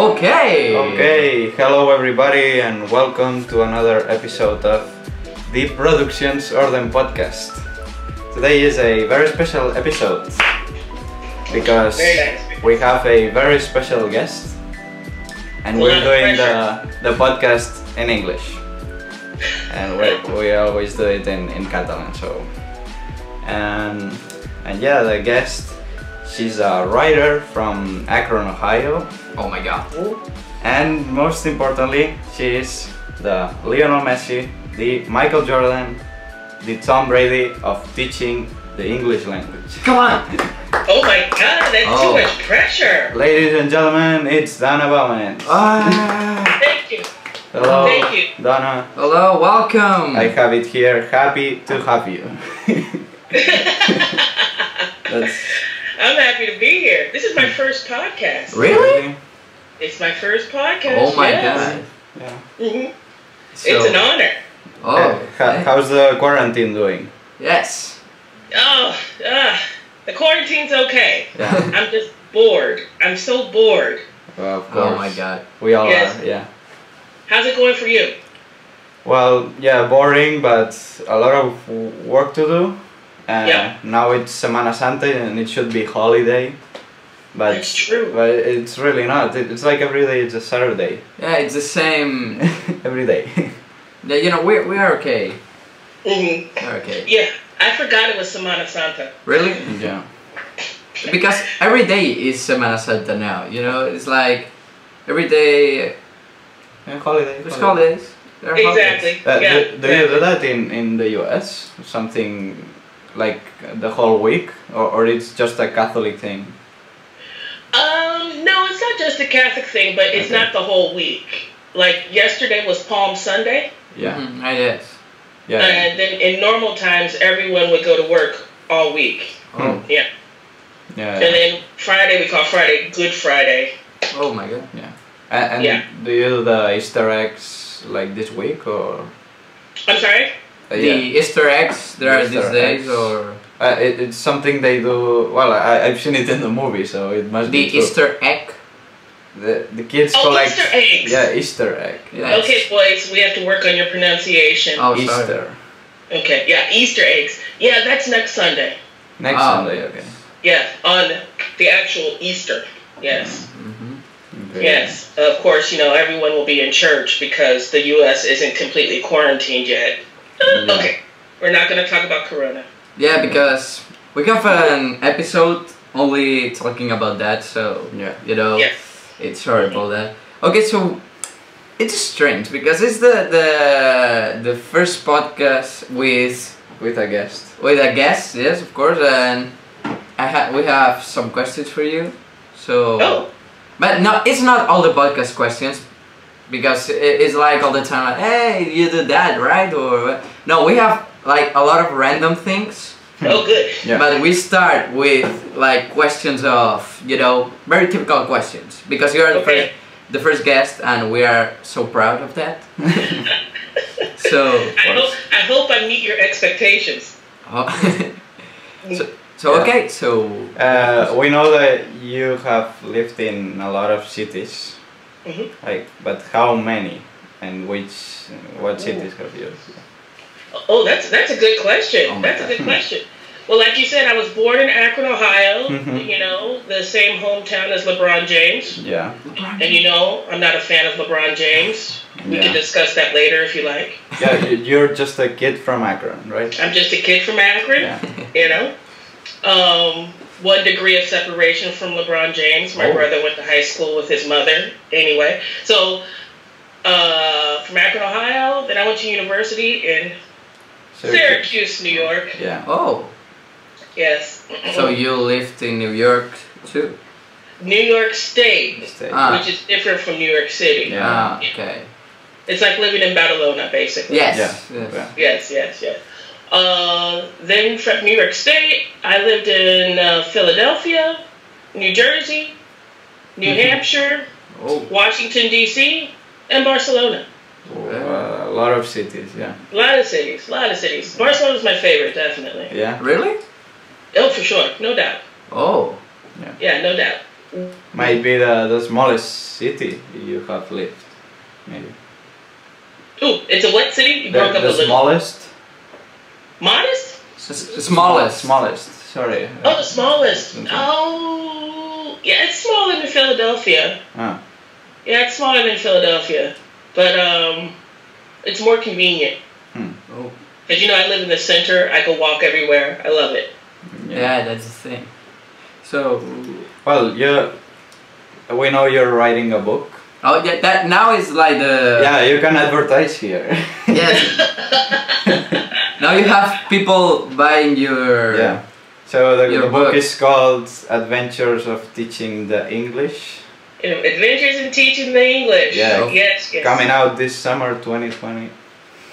two. Okay. Okay, hello everybody, and welcome to another episode of the Productions Orden podcast. Today is a very special episode because nice. we have a very special guest, and we're doing the, the podcast in English, and we, we always do it in, in Catalan. So, and and yeah, the guest, she's a writer from Akron, Ohio. Oh my god. And most importantly, she is the Lionel Messi, the Michael Jordan, the Tom Brady of teaching the English language. Come on. Oh my god, that's Oh. too much pressure. Ladies and gentlemen, it's Dona Bowens. Ah. Thank you. Hello, Thank you. Donna. Hello, welcome. I have it here. Happy to have you. That's I'm happy to be here. This is my first podcast. Really? It's my first podcast. Oh my yes. god. Yeah. Mhm. So, It's an honor. Oh. Uh, ho- hey. how's the quarantine doing? Yes. Oh, ah, the quarantine's okay. Yeah. I'm just bored. I'm so bored. Well, of course. Oh my god. We all Yes. are. Yeah. How's it going for you? Well, yeah, boring, but a lot of work to do. Uh, Yeah. Now it's Semana Santa and it should be holiday, but That's true. but it's really not. It, it's like every day it's a Saturday. Yeah, it's the same. every day. Yeah, you know, we we are okay. We're okay. Yeah, I forgot it was Semana Santa. Really? yeah. Because every day is Semana Santa now. You know, it's like every day yeah holiday. there's holiday. holidays. There holidays. Exactly. Uh, yeah. do, do you do that in, in the US? Something like the whole week, or, or it's just a Catholic thing? Um, no, it's not just a Catholic thing, but it's Okay. not the whole week. Like yesterday was Palm Sunday, Yeah. Mhm, I guess. Yeah. and then in normal times everyone would go to work all week. Oh. Yeah, yeah. and then Friday we call Friday Good Friday. Oh my god. And, and Yeah. do you do the Easter eggs like this week or? I'm sorry. Uh, The yeah. Easter eggs there are Easter these days, eggs. or Uh, it, it's something they do. Well, I, I've seen it in the movie, so it must the be true. Easter egg. The, the kids Oh, collect. Easter eggs. Yeah, Easter egg. Yes. Okay, boys, we have to work on your pronunciation. Oh, sorry. Easter. Okay, yeah, Easter eggs. Yeah, that's next Sunday. Next Oh. Sunday, okay. Yeah, on the actual Easter. Yes. Mhm. okay. Yes, of course, you know, everyone will be in church because the U.S. isn't completely quarantined yet. Yeah. Okay, we're not going to talk about Corona. Yeah, because we have an episode only talking about that, so Yeah. you know, Yes. it's horrible that. Okay, so it's strange because it's the the the first podcast with With a guest. with a guest, yes, of course, and I ha- we have some questions for you. So, Oh, but no, it's not all the podcast questions because it's like all the time, like, hey, you do that, right? Or no, we have like a lot of random things. oh, good. Yeah. But we start with like questions of you know very typical questions because you are the Okay. first the first guest and we are so proud of that. so, I hope I hope I meet your expectations. oh, so so okay so Uh, we know that you have lived in a lot of cities. Mhm. Like, but how many? And which? What cities have you? Oh, that's that's a good question. Oh my that's a good question. Well, like you said, I was born in Akron, Ohio. Mhm. You know, the same hometown as LeBron James. Yeah. And you know, I'm not a fan of LeBron James. We Yeah. can discuss that later if you like. Yeah, you- you're just a kid from Akron, right? I'm just a kid from Akron. Yeah. you know. Um, one degree of separation from LeBron James. My Oh. brother went to high school with his mother. Anyway, so uh, from Akron, Ohio. Then I went to university in Syracuse, New York. Yeah. oh Yes. so you lived in New York too. New York State, Stay. Ah. which is different from New York City. Yeah. Ah, okay. It's like living in Badalona, basically. Yes. Yeah. yes. Yeah. Yes, yes, yes. Uh, then from New York State, I lived in uh, Philadelphia, New Jersey, New Mhm. Hampshire, Oh. Washington D.C., and Barcelona. Uh, a lot of cities. Yeah. A lot of cities, a lot of cities. Barcelona's my favorite, definitely. Yeah. Really? Oh, for sure, no doubt. Oh. Yeah, no doubt. Might be the, the smallest city you have lived, maybe. Ooh, it's a what city? You The, broke up the a little. smallest? Modest? S- s- smallest. Smallest, sorry. Oh, the smallest. Okay. Oh, yeah, it's smaller than Philadelphia. Ah, Yeah, it's smaller than Philadelphia, but um, it's more convenient. Oh, Cause you know I live in the center. I can walk everywhere. I love it. yeah, that's the thing. So, Well, you, we know you're writing a book. oh yeah, that now is like the yeah, you can advertise here. yes. now you have people buying your yeah. So the, Your the book book. is called Adventures of Teaching the English. You Adventures in Teaching the English. Yeah. Yes. Yes. Coming out this summer 2020.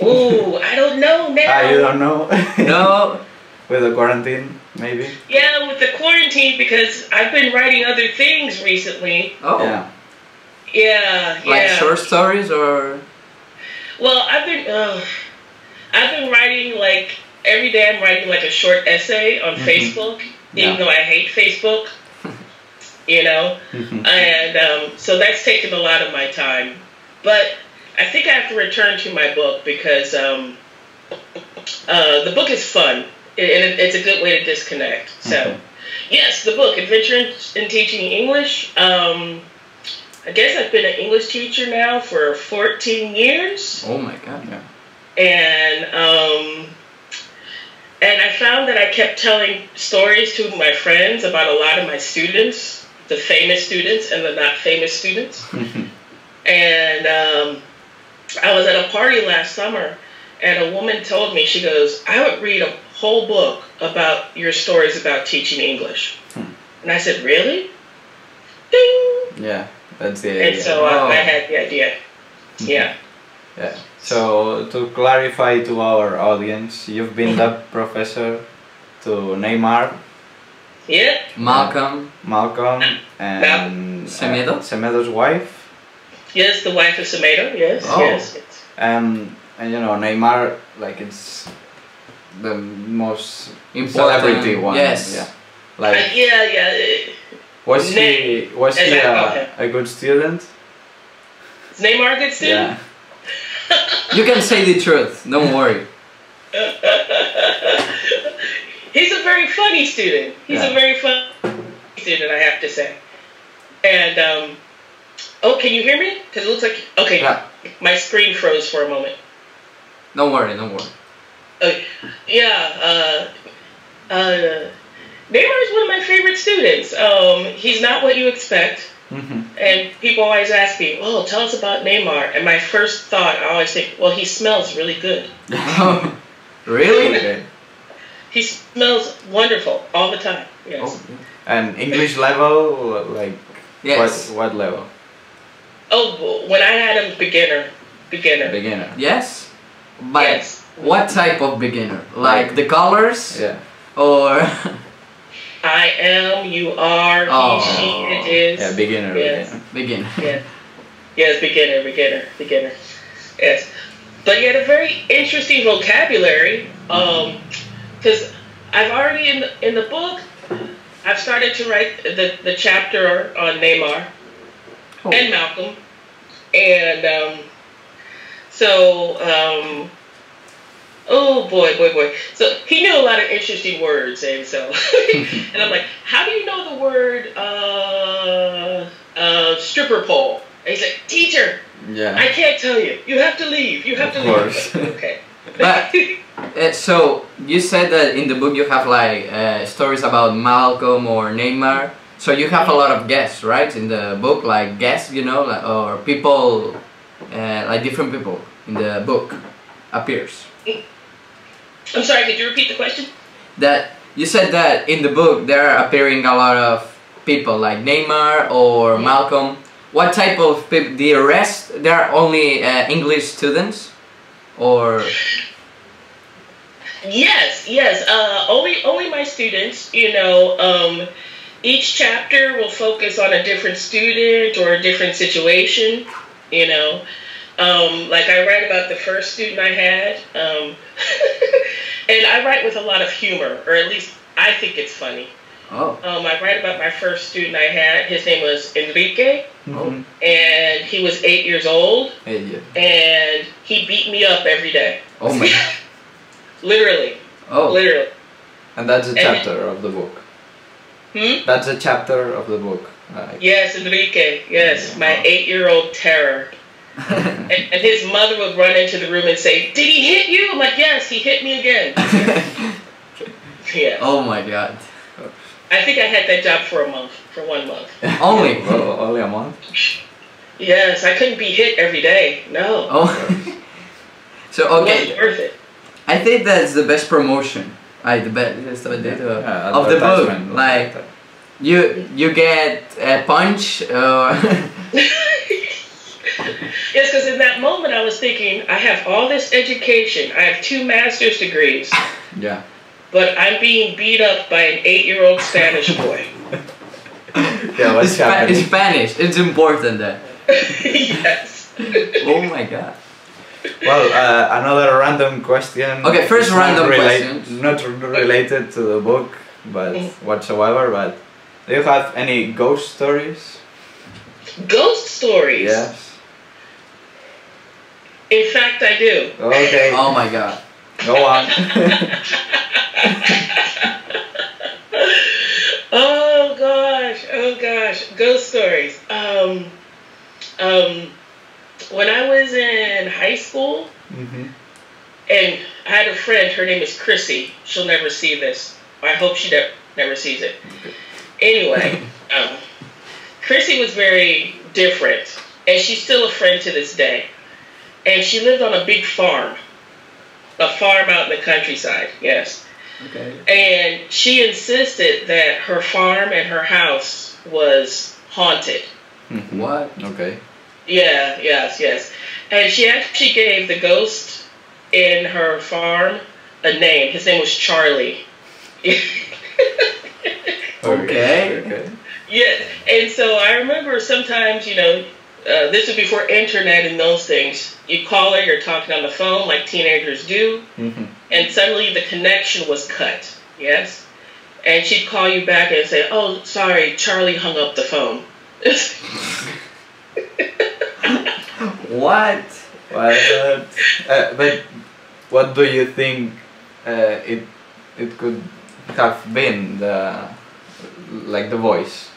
Ooh, I don't know now. Ah, you don't know? No, With the quarantine, maybe? Yeah, with the quarantine because I've been writing other things recently. oh, Yeah. Yeah, yeah. like short stories or Well, I've been uh, I've been writing like every day. I'm writing like a short essay on Mhm. Facebook, even though I hate Facebook. you know, Mhm. and um, so that's taken a lot of my time. But I think I have to return to my book because um, uh, the book is fun and it, it's a good way to disconnect. So, Mhm. yes, the book Adventure in, in Teaching English. Um, I guess I've been an English teacher now for 14 years oh my god. And um, and I found that I kept telling stories to my friends about a lot of my students, the famous students and the not famous students. And um, I was at a party last summer, and a woman told me, she goes, I would read a whole book about your stories about teaching English. Hmm. And I said, really? Ding! yeah, that's the idea. And idea. so I, I had the idea. Yeah. Yeah. So to clarify to our audience, you've been the professor to Neymar, Yeah. Malcom. Malcom, and Semedo? uh, Semedo's wife, Yes, the wife of Semedo. Yes, Oh. yes. yes. and and you know Neymar, like it's the most Important. celebrity one. Yes. Yeah. Uh, Like yeah, yeah. uh, was he was he I call him. a, a good student? Is Neymar a good student? You can say the truth. Don't worry. He's a very funny student. He's Yeah. a very fun student, I have to say. And um, oh, can you hear me? Because it looks like okay. Yeah. My screen froze for a moment. Don't worry. Don't worry. Okay. Yeah. Uh, uh, Neymar is one of my favorite students. Um, he's not what you expect. Mhm. And people always ask me, "Oh, tell us about Neymar." And my first thought, I always think, "Well, he smells really good. really? He smells wonderful all the time." Yes. Oh, And English level, like yes. what what level? Oh, when I had him, beginner, beginner. Beginner. Yes. But Yes. what type of beginner? Like the colors Yeah. or I am, you are, he, Oh. she, it is. Yeah, beginner. Yes. beginner. beginner? Yeah. Yes, beginner, beginner, beginner. Yes. But he had a very interesting vocabulary. Um, because I've already in the, in the book, I've started to write the, the chapter on Neymar Oh. and Malcom. And um, so, um, oh boy, boy, boy. So he knew a lot of interesting words, and so, and I'm like, how do you know the word uh, uh, stripper pole? And he's like, teacher, Yeah. I can't tell you. You have to leave. You have Of to course. leave. okay. But- Uh, so you said that in the book you have like uh, stories about Malcom or Neymar. So you have a lot of guests, right? In the book, like guests, you know, like, or people, uh, like different people in the book appears. I'm sorry. Could you repeat the question? That you said that in the book there are appearing a lot of people like Neymar or Malcom. What type of people? The rest, they are only uh, English students, or Yes, yes. Uh, only, only my students. You know, um, each chapter will focus on a different student or a different situation. You know, um, like I write about the first student I had, um, and I write with a lot of humor, or at least I think it's funny. Oh. Um, I write about my first student I had. His name was Enrique, Mhm. and he was eight years old, Hey, yeah. and he beat me up every day. Oh my. Literally, Oh. literally. And that's a And- chapter of the book. Hmm? That's a chapter of the book. Like, Yes, Enrique. Yes, my eight-year-old terror. And, and his mother would run into the room and say, "Did he hit you?" I'm like, "Yes, he hit me again." Yeah. oh my god. I think I had that job for a month, for one month. Only. well, only a month. Yes, I couldn't be hit every day. No, Oh. so it okay. wasn't worth it. I think that's the best promotion. I the best Yeah, of the book. advertisement. Like you you get a punch. Uh, Yes, because in that moment I was thinking, I have all this education, I have two master's degrees, yeah. but I'm being beat up by an eight-year-old Spanish boy. Yeah, what's Spa- happening? Spanish. It's important that. yes. Oh my god. Well, uh, another random question. Okay, first It's random relate- questions. Not r- related to the book, but Mhm. whatsoever. But do you have any ghost stories? Ghost stories. Yes. In fact, I do. Okay. Oh my god. Go on. oh gosh, oh gosh, ghost stories. Um, um, when I was in high school, hmm and I had a friend, her name is Chrissy. She'll never see this. I hope she ne- never sees it. Anyway, um, Chrissy was very different, and she's still a friend to this day. And she lived on a big farm, a farm out in the countryside, yes. Okay. And she insisted that her farm and her house was haunted. Mhm. What? Okay. Yeah, yes, yes. And she actually gave the ghost in her farm a name. His name was Charlie. Okay. Okay. yeah, and so I remember sometimes, you know, uh, this was before internet and those things. You call her, you're talking on the phone like teenagers do, hmm and suddenly the connection was cut. Yes? And she'd call you back and say, Oh, sorry, Charlie hung up the phone. What? What? uh, but what do you think uh, it it could have been the like the voice?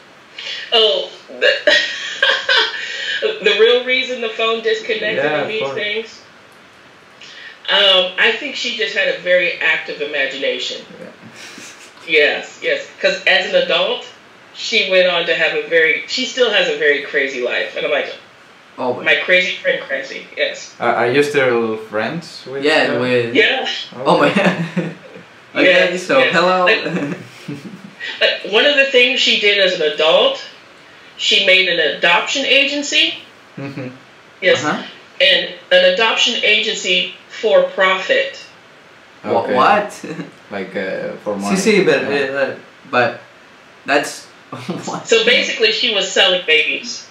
oh, the, the real reason the phone disconnected Yeah, and these course. things? Um, I think she just had a very active imagination. Yes, yes. Because as an adult, she went on to have a very, she still has a very crazy life. And I'm like, Oh my. my crazy friend crazy. Yes. Are, are you still friends with? Yeah. her? With. Yeah. Oh my. okay. Yes, So yes. hello. Like, one of the things she did as an adult, she made an adoption agency. Mhm. Yes. Uh-huh. And an adoption agency for profit. Okay. What? Like uh, for See, money. see, but Yeah. uh, but that's what? So basically, she was selling babies.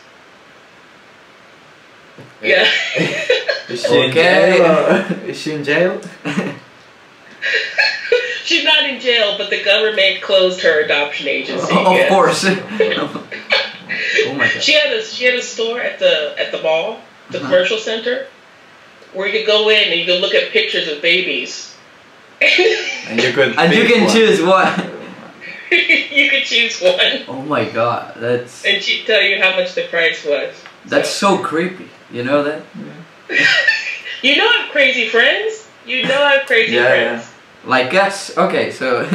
Yeah. Is she in Okay. jail? Is she in jail? She's not in jail, but the government closed her adoption agency. of yes. course. Oh my god. She had a she had a store at the at the mall, the Uh-huh. commercial center, where you could go in and you could look at pictures of babies. And you could. And you can one. choose what? you could choose one, Oh my god, that's and she'd tell you how much the price was. that's so creepy. You know that? Yeah. You know I have crazy friends. You know I have crazy Yeah, friends. Like us? Okay, so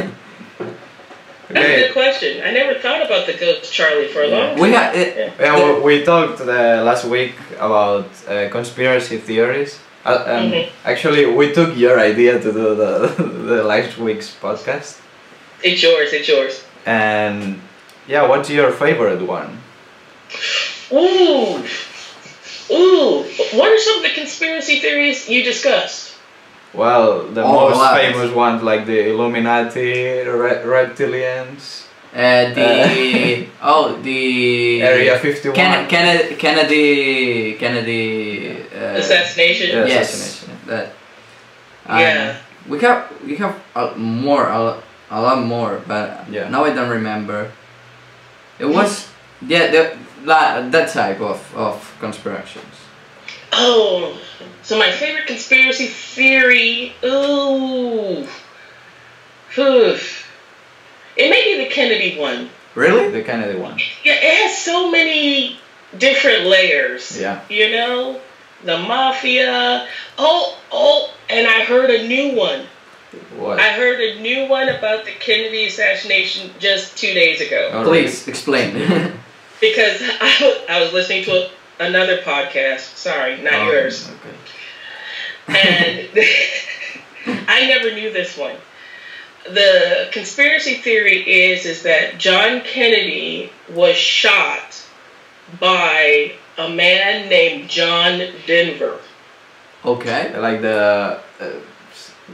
That's a good question. I never thought about the ghost Charlie for a long time. we have. It, Yeah, we, we talked uh, last week about uh, conspiracy theories. Uh, um, Mhm. Actually, we took your idea to do the, the last week's podcast. It's yours. It's yours. And yeah, what's your favorite one? Ooh, ooh. What are some of the conspiracy theories you discussed? Well, the Oh, most lot. famous ones like the Illuminati, re- reptilians, uh, the oh the Area 51. Can, Kennedy Kennedy Kennedy uh, Assassination. Yeah. yes assassination. that um, Yeah. we have we have uh, more uh, a lot more, but Yeah. now I don't remember. It was yeah, the, that that type of of conspirations. Oh, so my favorite conspiracy theory. Ooh. Oof. It may be the Kennedy one. Really? The Kennedy one. Yeah, it has so many different layers. Yeah. You know? The mafia. Oh, oh, and I heard a new one. What? I heard a new one about the Kennedy assassination just two days ago. Oh, Please explain. Because I was, I was listening to a, another podcast. Sorry, not Oh, yours. Okay. and I never knew this one. The conspiracy theory is is that John Kennedy was shot by a man named John Denver. Okay. Like the uh,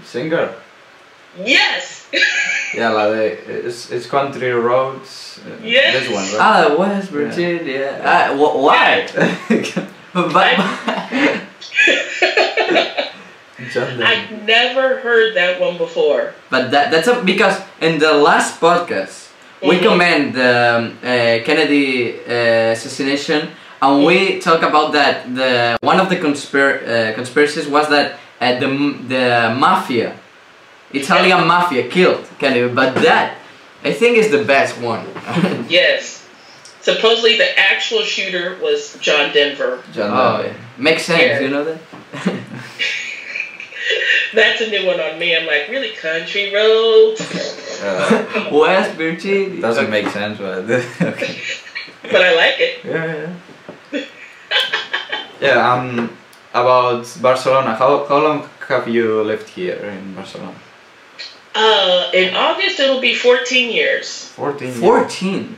singer. Yes. Yeah, like the, it's, it's country roads. Uh, Yes. This one, right? Ah, West Virginia. Ah, wh- why? but, John I've never heard that one before. but that that's a, because in the last podcast we Mhm. commend the um, uh, Kennedy uh, assassination and we talk about that the one of the conspir- uh, conspiracies was that uh, the the mafia Italian mafia killed Kennedy but that I think is the best one Yes. Supposedly the actual shooter was John Denver. John oh Denver. yeah. makes sense Yeah. you know that That's a new one on me. I'm like, really country roads? Uh, West Virginia doesn't make sense, but okay. but I like it. Yeah, yeah. yeah, um, about Barcelona. How how long have you lived here in Barcelona? Uh, in August it'll be 14 years. Fourteen. years. 14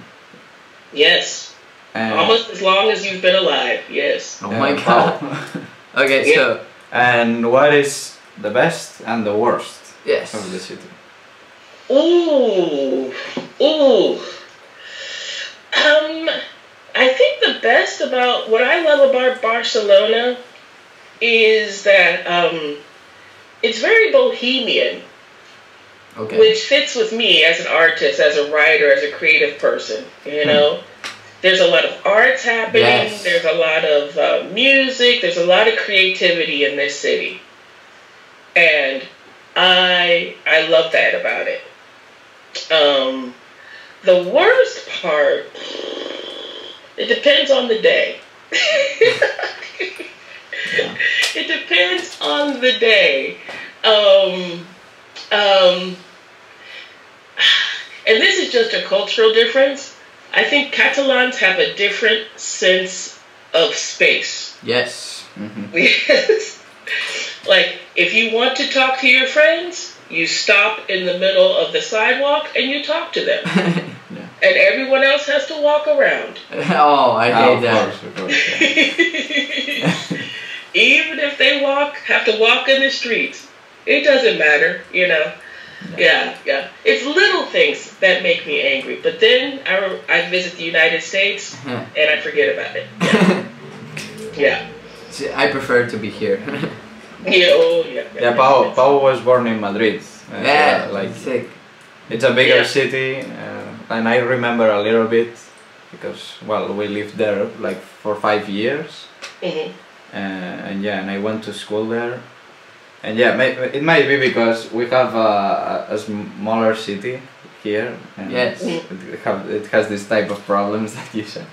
Yes. And, Almost as long as you've been alive. Yes. oh my god okay Yeah. so and what is the best and the worst yes of the city? Ooh. Ooh. Um, I think the best about what I love about Barcelona is that um, it's very bohemian. Okay which fits with me as an artist, as a writer, as a creative person. You know, there's a lot of arts happening. Yes. There's a lot of uh, music. There's a lot of creativity in this city, and I I love that about it. Um, the worst part, it depends on the day. It depends on the day. Um, um, and this is just a cultural difference. I think Catalans have a different sense of space. yes hmm Yes. like, if you want to talk to your friends, you stop in the middle of the sidewalk and you talk to them. yeah. And everyone else has to walk around. oh, I hate of that. course, course. yeah. Even if they walk, have to walk in the streets, it doesn't matter, you know. Yeah, yeah. It's little things that make me angry. But then I, I visit the United States and I forget about it. Yeah. See, I prefer to be here. Yeah, oh, yeah. Yeah, Pau, Pau was born in Madrid. Uh, yeah, like sick. it's a bigger Yeah. city, uh, and I remember a little bit because well, we lived there like for five years, hmm uh, and yeah, and I went to school there, and yeah, may, it might be because we have a, a smaller city here. And Yes. It, have, it has this type of problems that you said.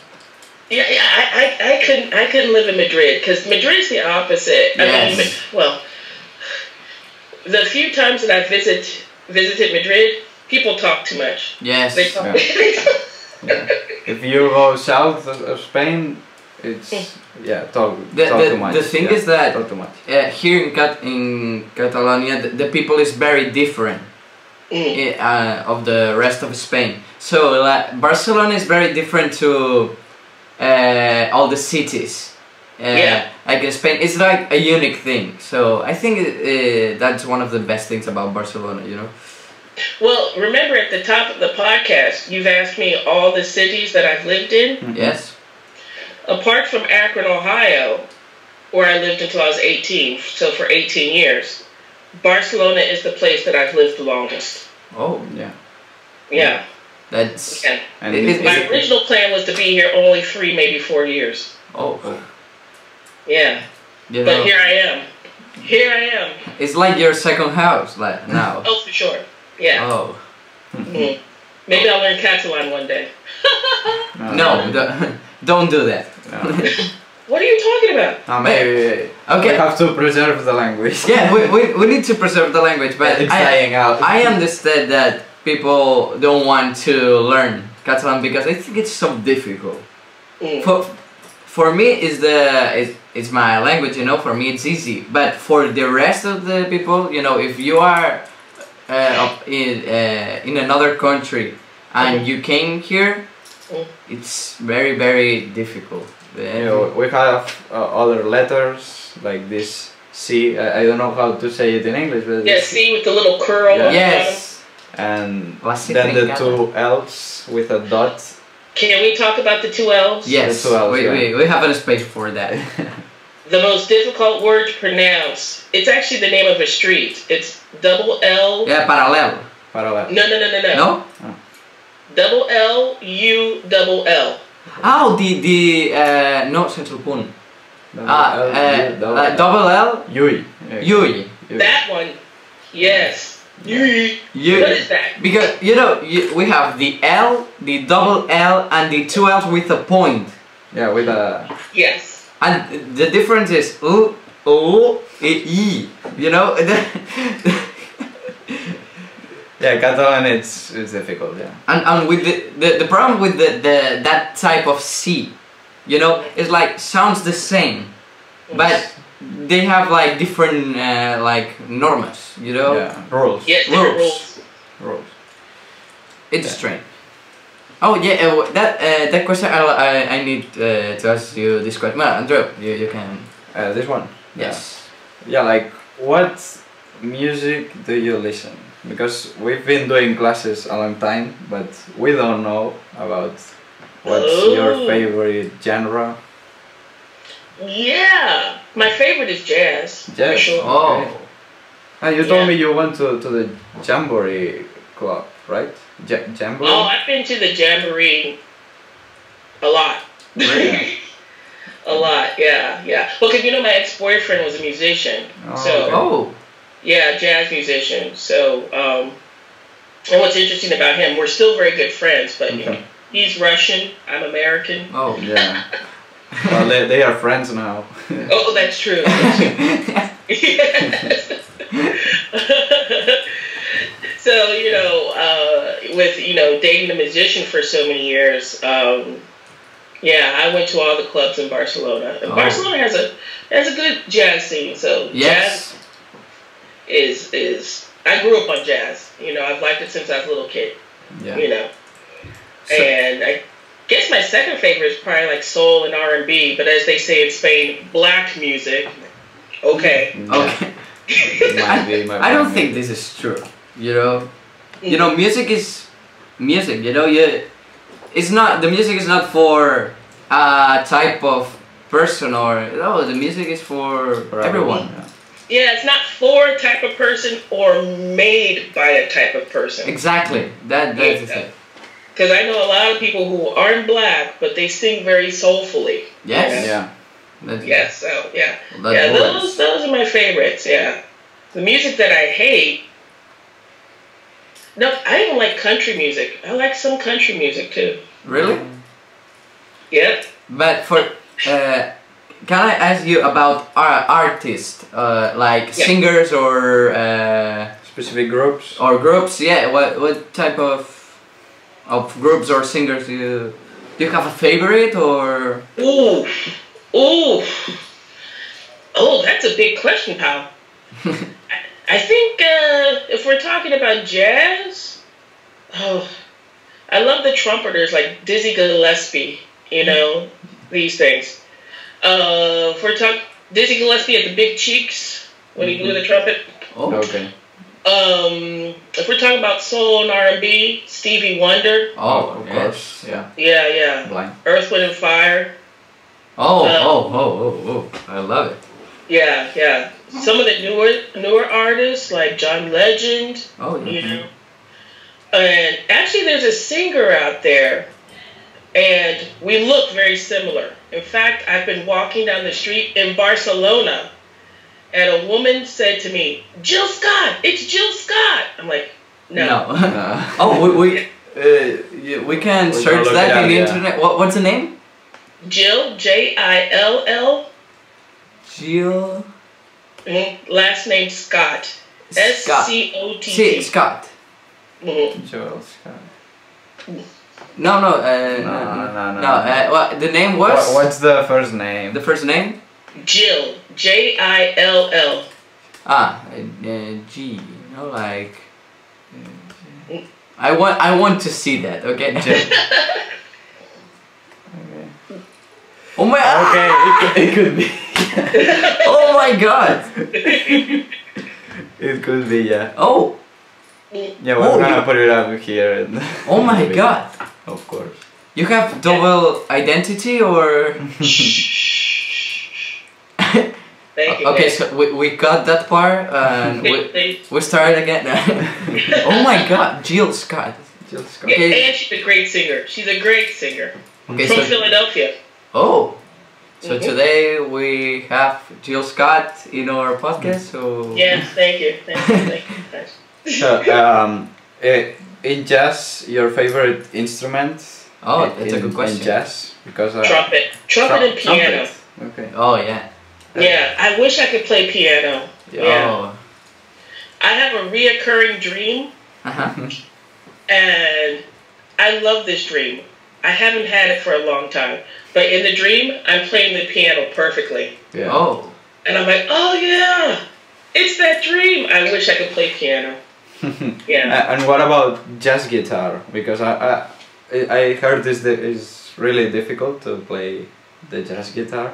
Yeah, yeah. I, I, I couldn't I couldn't live in Madrid because Madrid's the opposite. I mean, well, the few times that I visit visited Madrid, people talk too much. Yes. They talk. Yeah. If you go south of, of Spain, it's hmm. Yeah, talk, The, talk the, too much. the thing yeah, is that talk too much. uh, here in Cat in Catalonia, the, the people is very different Mm. uh, of the rest of Spain. So like, Barcelona is very different to uh, all the cities. Uh, Yeah. Like in Spain, it's like a unique thing. So I think uh, that's one of the best things about Barcelona. You know. Well, remember at the top of the podcast, you've asked me all the cities that I've lived in. Mhm. Yes. Apart from Akron, Ohio, where I lived until I was 18, so for 18 years, Barcelona is the place that I've lived the longest. Oh, Yeah. Yeah, that's yeah. And It- it- it- My it- original plan was to be here only three, maybe four years. oh, Yeah, you but know, here I am. Here I am. it's like your second house, like now. Oh, for sure. Yeah. Oh Mhm. Maybe I'll learn Catalan one day. no, don't- don't do that. no. What are you talking about? No, maybe Okay. we have to preserve the language. yeah, we, we, we need to preserve the language, but it's I, dying out. I understand that people don't want to learn Catalan because I think it's so difficult. Mm. For, for me, is the it's, it's my language, you know. For me, it's easy. But for the rest of the people, you know, if you are uh, in uh, in another country and you came here. It's very very difficult. You know, we have uh, other letters like this C. I, I don't know how to say it in English, but Yeah, it's- see with the little curl. Yeah. on the bottom. yes. and La then the trencada. two L's with a dot. Can we talk about the two L's? Yes, The two Ls, we, yeah. we, we have a space for that. The most difficult word to pronounce. It's actually the name of a street. It's double L. yeah, parallel. Parallel. No, no, no, no, no. No? Double L U double L. Oh, the the uh, no central punt. Double Ah, L, uh, double uh, L. double L. Yui. Yui. Yui. That one. Yes. Yui. Yui. What is that? Because you know you, we have the L, the double L, and the two L's with a point. Yeah, with a. Yes. And the difference is U, O, E, I. You know. Yeah, Catalan it's it's difficult. Yeah. and and with the, the the problem with the, the that type of C, you know, it's like sounds the same, but they have like different uh, like normas. You know. Yeah. Rules. Yes, different Rules. rules. Rules. It's Yeah. strange. Oh yeah, uh, that uh, that question I, I, I need uh, to ask you this question. Well, Andrew, you, you can. Uh, this one. Yes. Yeah, like what music do you listen? Because we've been doing classes a long time, but we don't know about what's your Oh. favorite genre. Yeah. My favorite is jazz. Jazz. sure. Oh. Okay. Ah, you told Yeah. me you went to, to the Jamboree club, right? Ja- Jamboree? Oh, I've been to the jamboree a lot. Really? a lot, yeah, yeah. Well, because you know my ex-boyfriend was a musician, Oh, so okay. Oh. Yeah, jazz musician. So, um, and what's interesting about him, we're still very good friends, but you know, he's Russian, I'm American. Oh. Yeah. well, they, they are friends now. Oh, that's true. So you know, uh, with you know dating a musician for so many years, um, yeah, I went to all the clubs in Barcelona. And Oh. Barcelona has a has a good jazz scene. So jazz yes. Is is I grew up on jazz. You know, I've liked it since I was a little kid. yeah. You know, So- and I guess my second favorite is probably like soul and R and B. But as they say in Spain, black music. Okay. Yeah. Okay. Might be, might I don't might think this is true. You know. You know, mm-hmm. music is music. You know, you. It's not the music is not for a type of person or no. The music is for, For everyone. yeah. Yeah, it's not for a type of person or made by a type of person. Exactly. That that's the thing. Because I know a lot of people who aren't black, but they sing very soulfully. Yes. Yeah. That's, Yes, so yeah, That yeah, works. those those are my favorites. Yeah, the music that I hate. No, I don't like country music. I like some country music too. Really? Yep. But for uh, can I ask you about uh, artists, uh, like Yeah. singers or uh, Specific groups. or groups? Yeah. What what type of of groups or singers do you do you have a favorite or? Oh, ooh. Oh, that's a big question, pal. I, I think uh, if we're talking about jazz, oh, I love the trumpeters like Dizzy Gillespie. You know these things. Uh, if we're talking Dizzy Gillespie at the Big Cheeks when he blew the trumpet. Oh. Okay. Um, if we're talking about soul and R and B, Stevie Wonder. Oh, of yes. course. Yeah. Yeah, yeah. Blind. Earth, Wind and Fire. Oh, Uh, oh, oh, oh, oh! I love it. Yeah, yeah. Some of the newer newer artists like John Legend. Oh, yeah. You yeah. know. And actually, there's a singer out there, and we look very similar. In fact, I've been walking down the street in Barcelona, and a woman said to me, Jill Scott, it's Jill Scott. I'm like, no. Uh, oh, we we, uh, we can We search look that it in the yeah. internet. What what's the name? Jill, J I L L, Jill mhm, last name Scott. S Scott. C O T See, T. Scott. Mhm. Joel Scott. No, no, uh, No, no, no, no. no. uh, well, the name was What, what's the first name? the first name. Jill, J I L L. Ah, uh, uh, G. You know, like. uh, I want I want to see that. Okay. Jill. okay. oh my. Okay, it could, it could be. Oh my God. it could be, yeah. Oh. Yeah, we're Oh, gonna you- put it up here. And Oh my God. Of course. You have double identity or? Thank you. okay, thank so we, we got that part and we, They- we start again. oh my God, Jill Scott. Jill Scott. yeah, Okay. and she's a great singer. She's a great singer Okay, from so Philadelphia. oh, so Mhm. today we have Jill Scott in our podcast. So Yes, thank you. Thank you. Thank you. Thanks. So, um, eh, in jazz, your favorite instrument? Oh, in- that's a good question. In jazz, because uh, Trumpet, trumpet tru- and piano. trumpet. Okay. Oh yeah. Yeah, I wish I could play piano. Yeah. Yeah. Oh. I have a reoccurring dream, Uh-huh. and I love this dream. I haven't had it for a long time, but in the dream, I'm playing the piano perfectly, Yeah. Oh. and I'm like, oh yeah, it's that dream. I wish I could play piano. Yeah. And what about jazz guitar? Because I I, I heard this is really difficult to play the jazz guitar,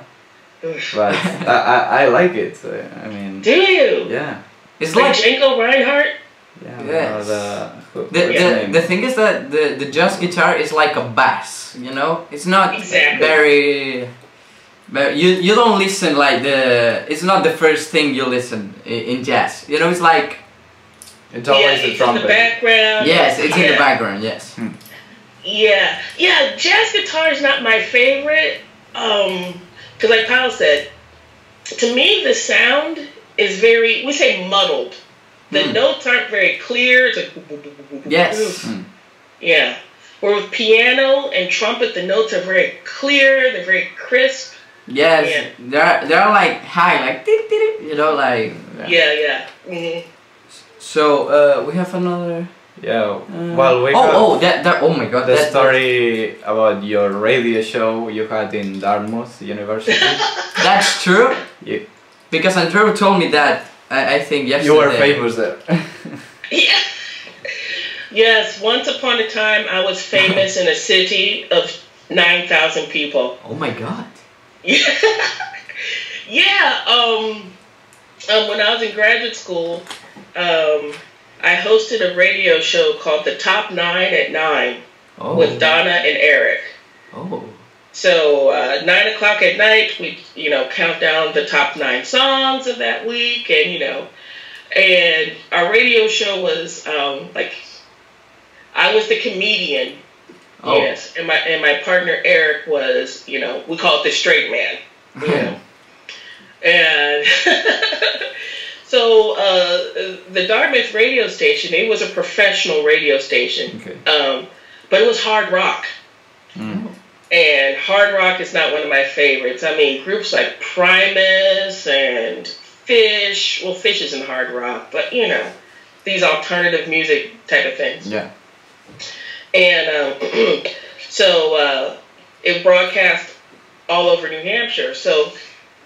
but I, I, I like it. uh, I mean, Do you? yeah, It's Like like Django Reinhardt? yeah. Yes. the, who- the, the, the thing is that the, the jazz guitar is like a bass, you know? It's not Exactly. very but you you don't listen like the it's not the first thing you listen in, in jazz. You know, it's like it's always yeah, the it's trumpet. in the background. yes, it's in the background, yes. Yeah, yeah. Jazz guitar is not my favorite. Um, because like Paul said, to me the sound is very we say muddled. The Hmm. notes aren't very clear. It's like Yes. Hmm. yeah. Where with piano and trumpet, the notes are very clear. They're very crisp. Yes. Yeah. They're they're like high, like you know, like Yeah, yeah. hmm so uh we have another Yeah. uh, well, we Oh oh that that oh my god the that, story about your radio show you had in Dartmouth University. that's true you, because Andrew told me that I, I think yesterday. you were famous there. Yeah. Yes, once upon a time I was famous in a city of 9,000 people. Oh my god. Yeah. yeah, um, um, when I was in graduate school, um, I hosted a radio show called The Top Nine at Nine Oh. with Dona and Eric. Oh. So uh, nine o'clock at night, we you know count down the top nine songs of that week, and you know, and our radio show was um, like I was the comedian, Oh. yes, and my and my partner Eric was you know we call it the straight man, you know, and so uh, the Dartmouth radio station it was a professional radio station, okay. um, but it was hard rock. Mm. And hard rock is not one of my favorites. I mean, groups like Primus and Phish. Well, Phish isn't hard rock, but you know, these alternative music type of things. Yeah. And um, so uh, it broadcast all over New Hampshire. So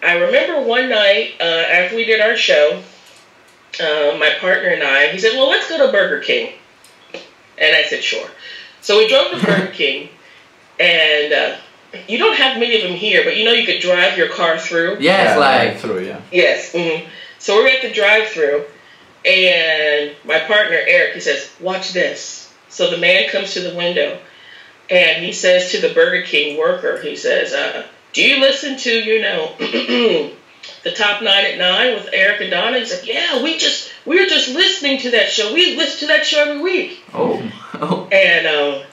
I remember one night uh, after we did our show, uh, my partner and I, he said, "Well, let's go to Burger King," and I said, "Sure." So we drove to Burger King, and uh, you don't have many of them here, but you know you could drive your car through. Yes, yeah, like through, yeah. Yes. hmm So we're at the drive-through, and my partner Eric, he says, "Watch this." So the man comes to the window, and he says to the Burger King worker, he says, uh, "Do you listen to you know the top nine at nine with Eric and Dona?" He's like, "Yeah, we just we were just listening to that show. We listen to that show every week." oh. Oh. And um,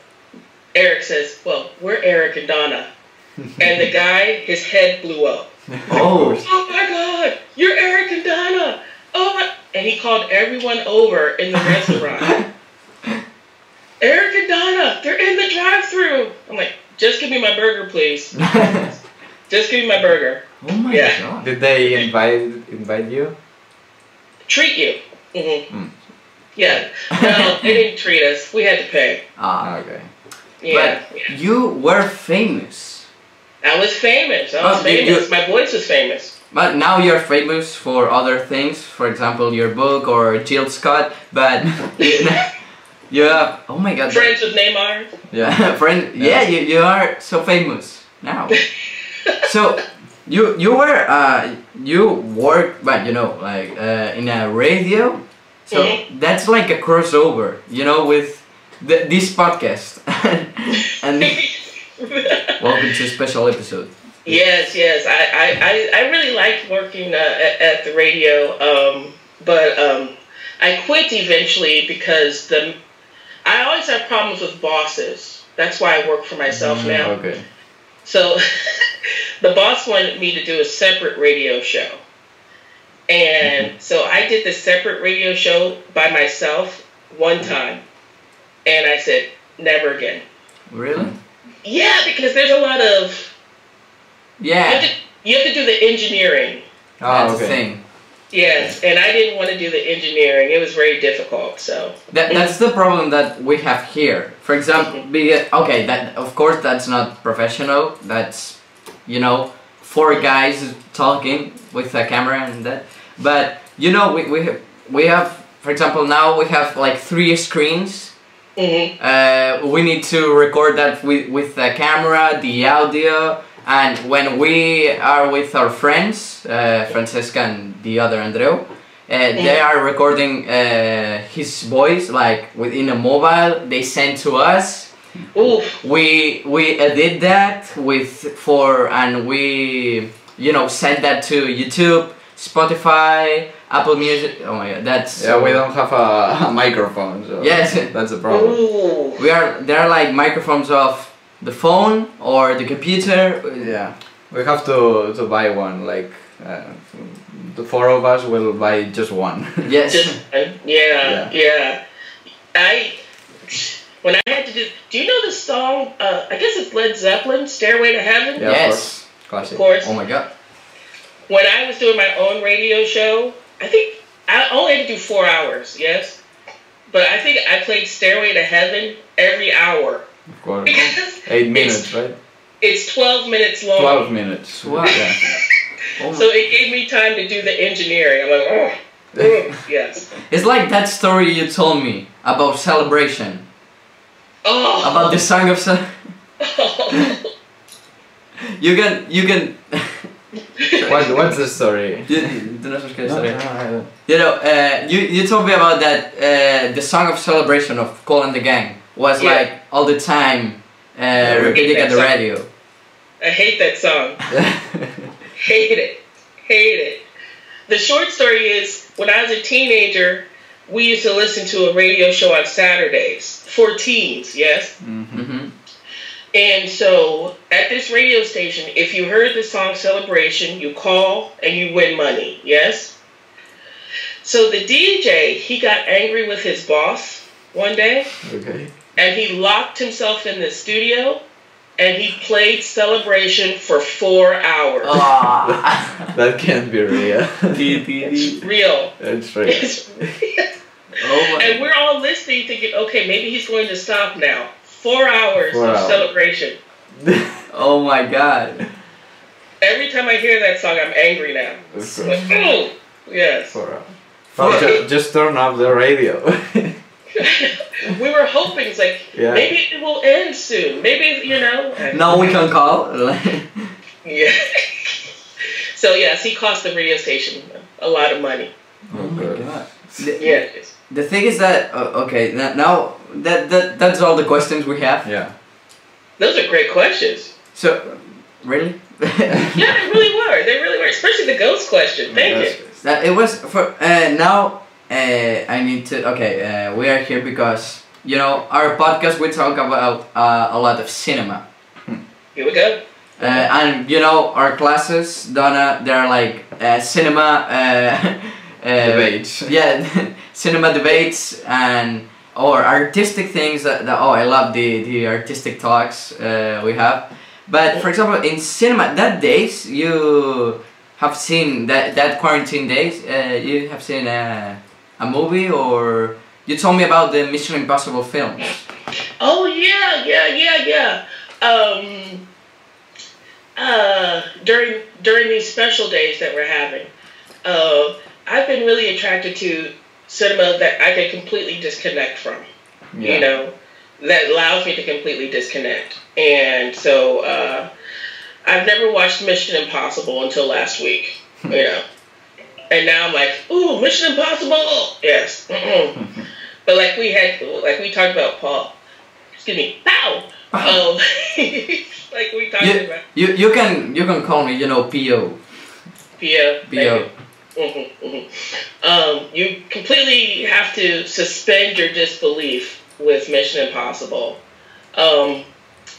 Eric says, "Well, we're Eric and Dona." and the guy, his head blew up. Oh. Oh my God, you're Eric and Dona. Oh my! And he called everyone over in the restaurant. Eric and Dona, they're in the drive-through. I'm like, just give me my burger, please. Just give me my burger. oh my Yeah. god. Did they invite invite you? Treat you. hmm Mm. Yeah. No, they didn't treat us. We had to pay. Ah. Okay. Yeah. But you were famous. I was famous. I was Oh, famous. you- My voice was famous. But now you're famous for other things, for example, your book or Jill Scott. But you, you oh my god, Friends with Neymar. yeah, friend, yeah, you, you are so famous now. So you you were uh you work, but you know like uh, in a radio. So Mhm. that's like a crossover, you know, with the, this podcast. and welcome to a special episode. Yes, yes. I, I, I, I really liked working uh, at, at the radio, um, but um, I quit eventually because the I always have problems with bosses. That's why I work for myself Mm-hmm. now. Okay. So the boss wanted me to do a separate radio show. And mm-hmm. so I did the separate radio show by myself one time. And I said, never again. Really? Yeah, because there's a lot of you have, Yeah, to, you have to do the engineering. Oh, that's okay. the thing. Yes, and I didn't want to do the engineering. It was very difficult. So That, that's the problem that we have here. For example, mm-hmm. be okay, that of course that's not professional. That's you know four guys talking with a camera and that. But you know we we have, we have for example now we have like three screens. mhm. Uh, we need to record that with with the camera, the audio, and when we are with our friends, uh, Francesca and the other Andreu, uh, they are recording uh, his voice like within a mobile. They send to us. Oof, We we edit that with for and we you know send that to YouTube, Spotify, Apple Music. Oh my god, that's Yeah, we don't have a, a microphone, so Yes. that's a problem. ooh. We are there are like microphones of the phone or the computer. Yeah, we have to to buy one. Like uh, the four of us will buy just one. Yes. Just yeah, yeah, I when I had to do. Do you know the song? Uh, I guess it's Led Zeppelin, "Stairway to Heaven." Yeah, of yes. course. Of course. Oh my god. When I was doing my own radio show, I think I only had to do four hours. Yes, but I think I played "Stairway to Heaven" every hour Of course. because Eight it's- minutes, right? It's twelve minutes long. Twelve minutes. Wow. Yeah. Oh So it gave me time to do the engineering. I'm like, oh, oh yes. It's like that story you told me about celebration. Oh. About the song of ce- You can you can What, what's the story? you, tú no sabes qué historia. You know, uh, you you told me about that uh, the song of celebration of Kool and the Gang was Yeah. like all the time uh, we repeating hate at the song. radio. I hate that song. Hate it. Hate it. The short story is when I was a teenager, we used to listen to a radio show on Saturdays for teens, yes? Mhm. hmm And so at this radio station, if you heard the song Celebration, you call and you win money, yes? So the DJ, he got angry with his boss one day Okay. and he locked himself in the studio and he played Celebration for four hours. Ah. That can't be real. It's real. it's real. It's real. oh my. And we're all listening thinking, okay, maybe he's going to stop now. Four hours Four of hours. celebration. Oh my god. Every time I hear that song, I'm angry now. Of like, oh, yes. For, uh, For- ju- just turn off the radio. we were hoping, it's like, Yeah. maybe it will end soon. Maybe, you know. and- Now we can call. Yeah. so, yes, he cost the radio station a lot of money. oh my god. The, Yes. the thing is that uh, okay now, now that, that that's all the questions we have. yeah. Those are great questions. So really. Yeah, they really were. They really were. Especially the ghost question. Thank you. That it was for uh, now. Uh, I need to. Okay, uh, we are here because you know, our podcast we talk about uh, a lot of cinema. Here we go. Uh, and you know our classes, Dona, they're like uh, cinema uh, uh, Debates. Yeah, cinema debates and or artistic things that, that oh I love the the artistic talks uh, we have. But for example, in cinema, that days you have seen that that quarantine days, uh, you have seen a, a movie or you told me about the Mission Impossible films. Oh yeah, yeah, yeah, yeah. Um, uh, during during these special days that we're having, uh, I've been really attracted to cinema that I can completely disconnect from. Yeah. You know, that allows me to completely disconnect. And so uh, I've never watched Mission Impossible until last week. you know, and now I'm like, ooh, Mission Impossible, yes. but like we had, like we talked about Paul. Excuse me, Pau. Um, like we talked You, about. you you can you can call me you know PO. Yeah. PO. hmm hmm Um, you completely have to suspend your disbelief with Mission Impossible, um,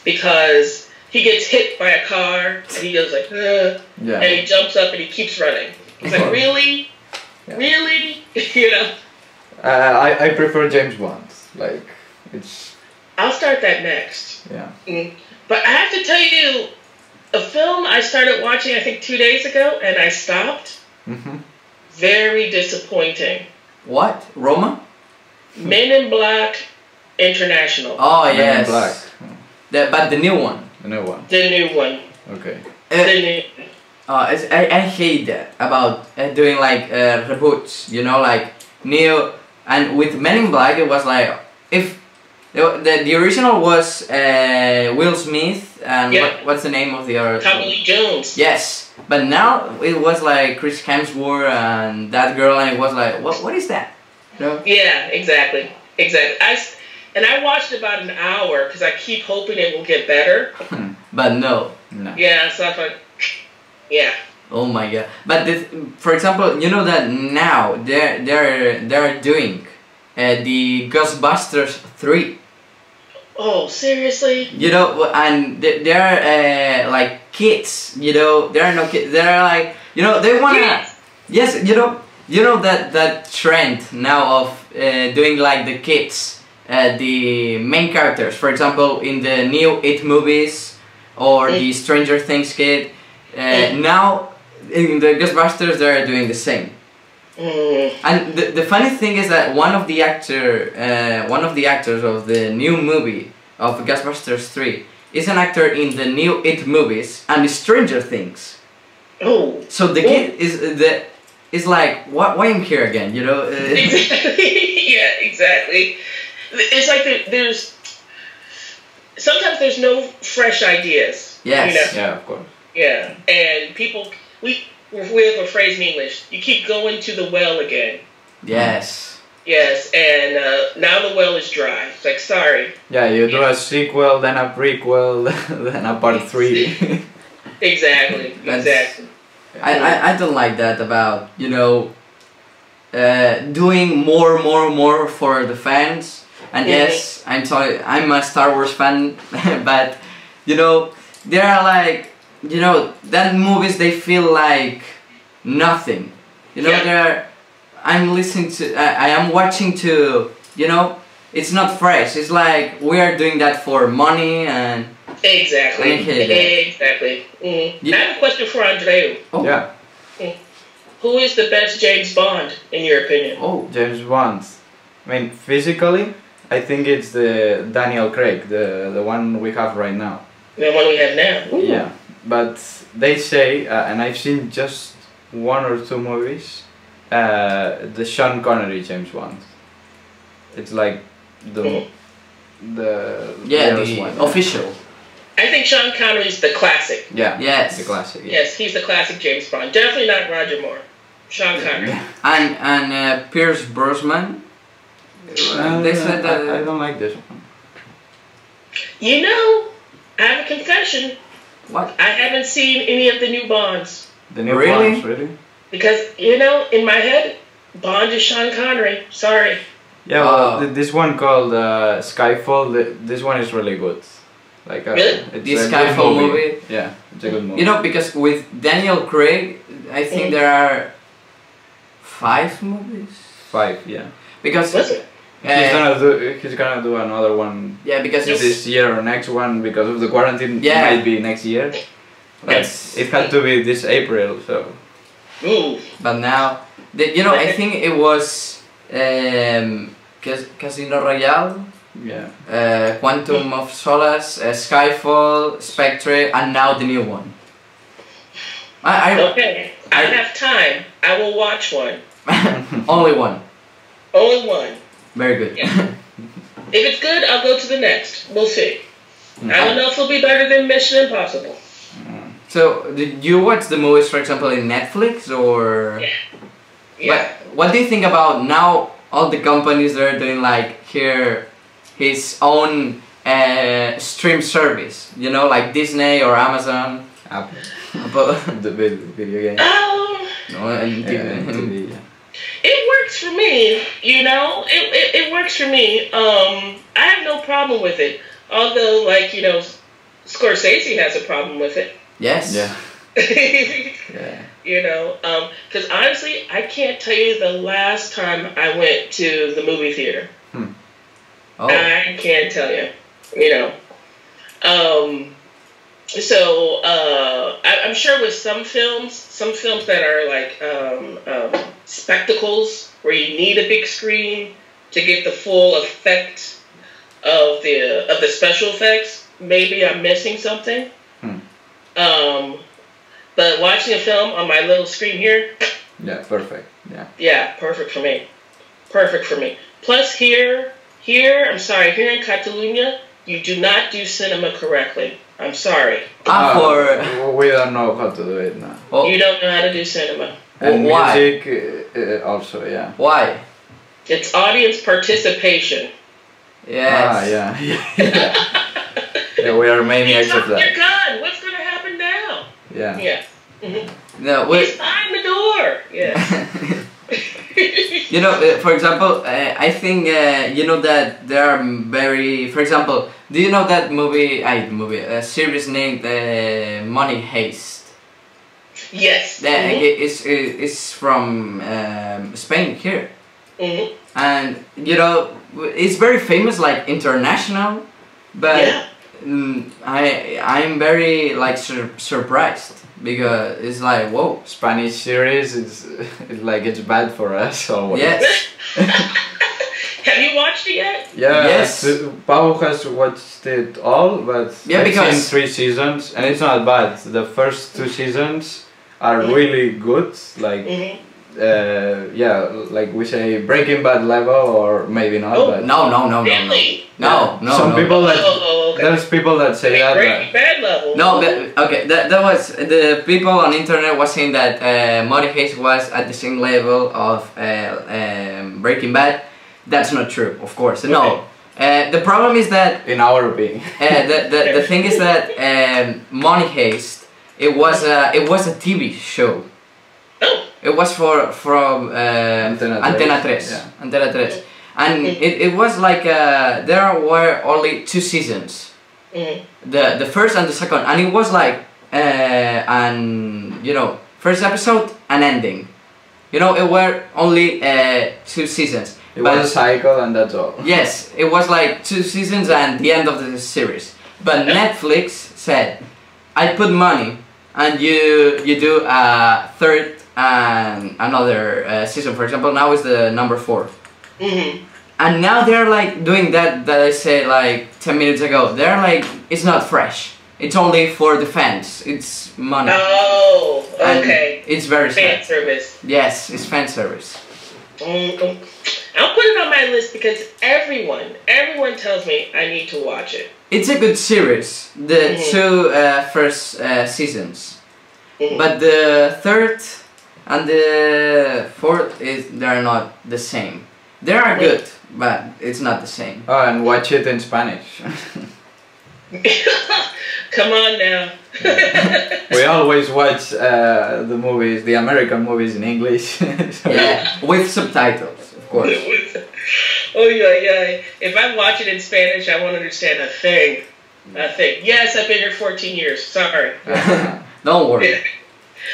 because he gets hit by a car and he goes like, "Ugh," Yeah. and he jumps up and he keeps running. He's like, really, Yeah. really, you know. Uh, I, I prefer James Bond. Like, it's, I'll start that next. yeah. Mm. But I have to tell you, a film I started watching I think two days ago and I stopped. hmm Very disappointing. What Roma? Men in Black International. Oh Men in yes. Black. The, but the new one. The new one. The new one. Okay. Uh, The new. Uh, it's, I, I hate that about uh, doing like uh, reboots. You know, like new and with Men in Black, it was like if the the, the original was uh, Will Smith and Yeah. what, what's the name of the other? Tommy Lee Jones. Yes, but now it was like Chris Hemsworth and that girl, and it was like, what what is that? No. Yeah, exactly. Exactly. I, and I watched about an hour because I keep hoping it will get better. But no. No. Yeah, so I thought, yeah. Oh my god! But this, for example, you know that now they're they're they're doing uh, the Ghostbusters three. Oh, seriously? You know, and they- they're uh, like kids. You know, they're no kids. They're like you know they wanna. Yes. Yes, you know, you know that that trend now of uh, doing like the kids, uh, the main characters. For example, in the new It movies or the Stranger Things kid. Uh, Mm. now in the Ghostbusters, they're doing the same. Mm. And the, the funny thing is that one of the actor, uh, one of the actors of the new movie of Ghostbusters 3 is an actor in the new It movies and Stranger Things. Oh. So the kid is the is like why why am here again? You know. Uh, Exactly. yeah, exactly. It's like there, there's sometimes there's no fresh ideas. Yes. You know? Yeah, of course. Yeah, and people we we have a phrase in English. You keep going to the well again. yes. Yes, and uh, now the well is dry. It's like sorry. Yeah, you do a sequel, then a prequel, then a part three. Exactly. Exactly. I, I, I don't like that about you know uh, doing more more more for the fans and yes I'm sorry I'm a Star Wars fan but you know there are like you know that movies they feel like nothing you know Yeah. they're I'm listening to I, I am watching to you know it's not fresh it's like we are doing that for money and Exactly. I. Exactly. Mm. You- I have a question for Andreu. oh yeah, Who is the best James Bond in your opinion? oh James Bond. I mean, physically, I think it's the Daniel Craig, the, the one we have right now. The one we have now. Ooh. Yeah, but they say, uh, and I've seen just one or two movies, uh, the Sean Connery James Bond. It's like the Mhm. the yeah rarest the one. official I think Sean Connery's the classic. Yeah, Yes. the classic. Yeah. Yes, he's the classic James Bond. Definitely not Roger Moore. Sean Connery. and and uh, Pierce Brosnan. Uh, they said that. I, I don't like this one. You know, I have a confession. What? I haven't seen any of the new Bonds. The new Really? ones, really? Because, you know, in my head, Bond is Sean Connery. Sorry. Yeah, well, th- this one called uh, Skyfall. th- This one is really good. Like uh, Really? it's The a Skyfall movie? Yeah, it's a good movie. You know, because with Daniel Craig, I think Mm. there are five movies. five. Yeah, Was Because it? he's uh, gonna do. He's gonna do another one yeah, because it's, this year or next one because of the quarantine. Yeah. might be next year. But Yes. it had to be this April. So Ooh. but now, the, you know, I think it was um, Casino Royale, yeah, uh, Quantum of Solace, uh, Skyfall, Spectre, and now the new one. I, Okay. I have time. I will watch one. Only one. Only one. Very good. Yeah. If it's good, I'll go to the next. We'll see. Mm. I don't know if it'll be better than Mission Impossible. So, did you watch the movies, for example, in Netflix or? Yeah. But Yeah. what do you think about now? All the companies that are doing like here, his own uh, stream service. You know, like Disney or Amazon. Apple, But the vid- video game. Um, no, and Yeah, TV. TV, yeah. It works for me. You know, it, it, it works for me. Um, I have no problem with it. Although, like you know, Scorsese has a problem with it. Yes. Yeah, yeah. you yeah. know, because honestly, I can't tell you the last time I went to the movie theater. Hmm. Oh. I can't tell you. You know. Um, so uh, I, I'm sure with some films, some films that are like um, um, spectacles where you need a big screen to get the full effect of the of the special effects, maybe I'm missing something. Hmm. Um, but watching a film on my little screen here, Yeah, perfect. Yeah. yeah, perfect for me. Perfect for me. Plus here, here, I'm sorry, here in Catalunya, you do not do cinema correctly. I'm sorry. Ah, Uh, for we don't know how to do it now. oh, You don't know how to do cinema. And why? music uh, uh, also, yeah. Why? It's audience participation. Yes. Ah, yeah. yeah. yeah, we are You maniacs of dropped your that. gun. What's going to happen now? Yeah. Yeah. Mhm. No, He's we. behind the door. Yeah. you know, uh, for example, uh, I think uh, you know that there are very. For example, do you know that movie? I movie a series named uh, Money Heist. Yes. That Mhm. is is from um, Spain here, Mhm. and you know it's very famous, like international, but. Yeah. Mm, I I'm very like sur- surprised because it's like whoa Spanish series is it's like it's bad for us always. yes Have you watched it yet? Yeah. Yes. uh, Pau has watched it all, but Yeah, I've because- seen three seasons, and it's not bad. The first two seasons are really good. Like, hmm uh, yeah, like we say Breaking Bad level, or maybe not. Oh, but no no no no no Really? no no Some no, people no. that Oh, okay. there's people that say that. Breaking but- Bad level. No, but, okay, that, that was the people on internet was saying that uh, Money Heist was at the same level of uh, um, Breaking Bad. That's not true, of course. No. Uh, the problem is that in our opinion. uh, the, the, the thing is that um, Money Heist it was a it was a TV show. It was for from uh, Antena Antena 3. tres, yeah. Antena 3. And it, it was like uh, there were only two seasons. The the first and the second, and it was like uh, and you know first episode and ending. You know, it were only uh, two seasons. It But- was a cycle, and that's all. Yes, it was like two seasons and the end of the series. But Netflix said, I put money and you you do a third and another uh, season. For example, now is the number four. hmm And now they're like doing that that I said like 10 minutes ago. They're like, it's not fresh. It's only for the fans. It's money. Oh, And okay. It's very Fan sad. service. Yes, it's fan service. mm I'll put it on my list because everyone, everyone tells me I need to watch it. It's a good series. The Mhm. two uh, first uh, seasons. Mhm. But the third and the fourth is they're not the same. They are good, but it's not the same. Oh, and watch it in Spanish. Come on now. we always watch uh, the movies, the American movies in English. So- Yeah, with subtitles, of course. oh yeah, yeah. If I watch it in Spanish, I won't understand a thing. A thing. Yes, I've been here 14 years. Sorry. Don't worry.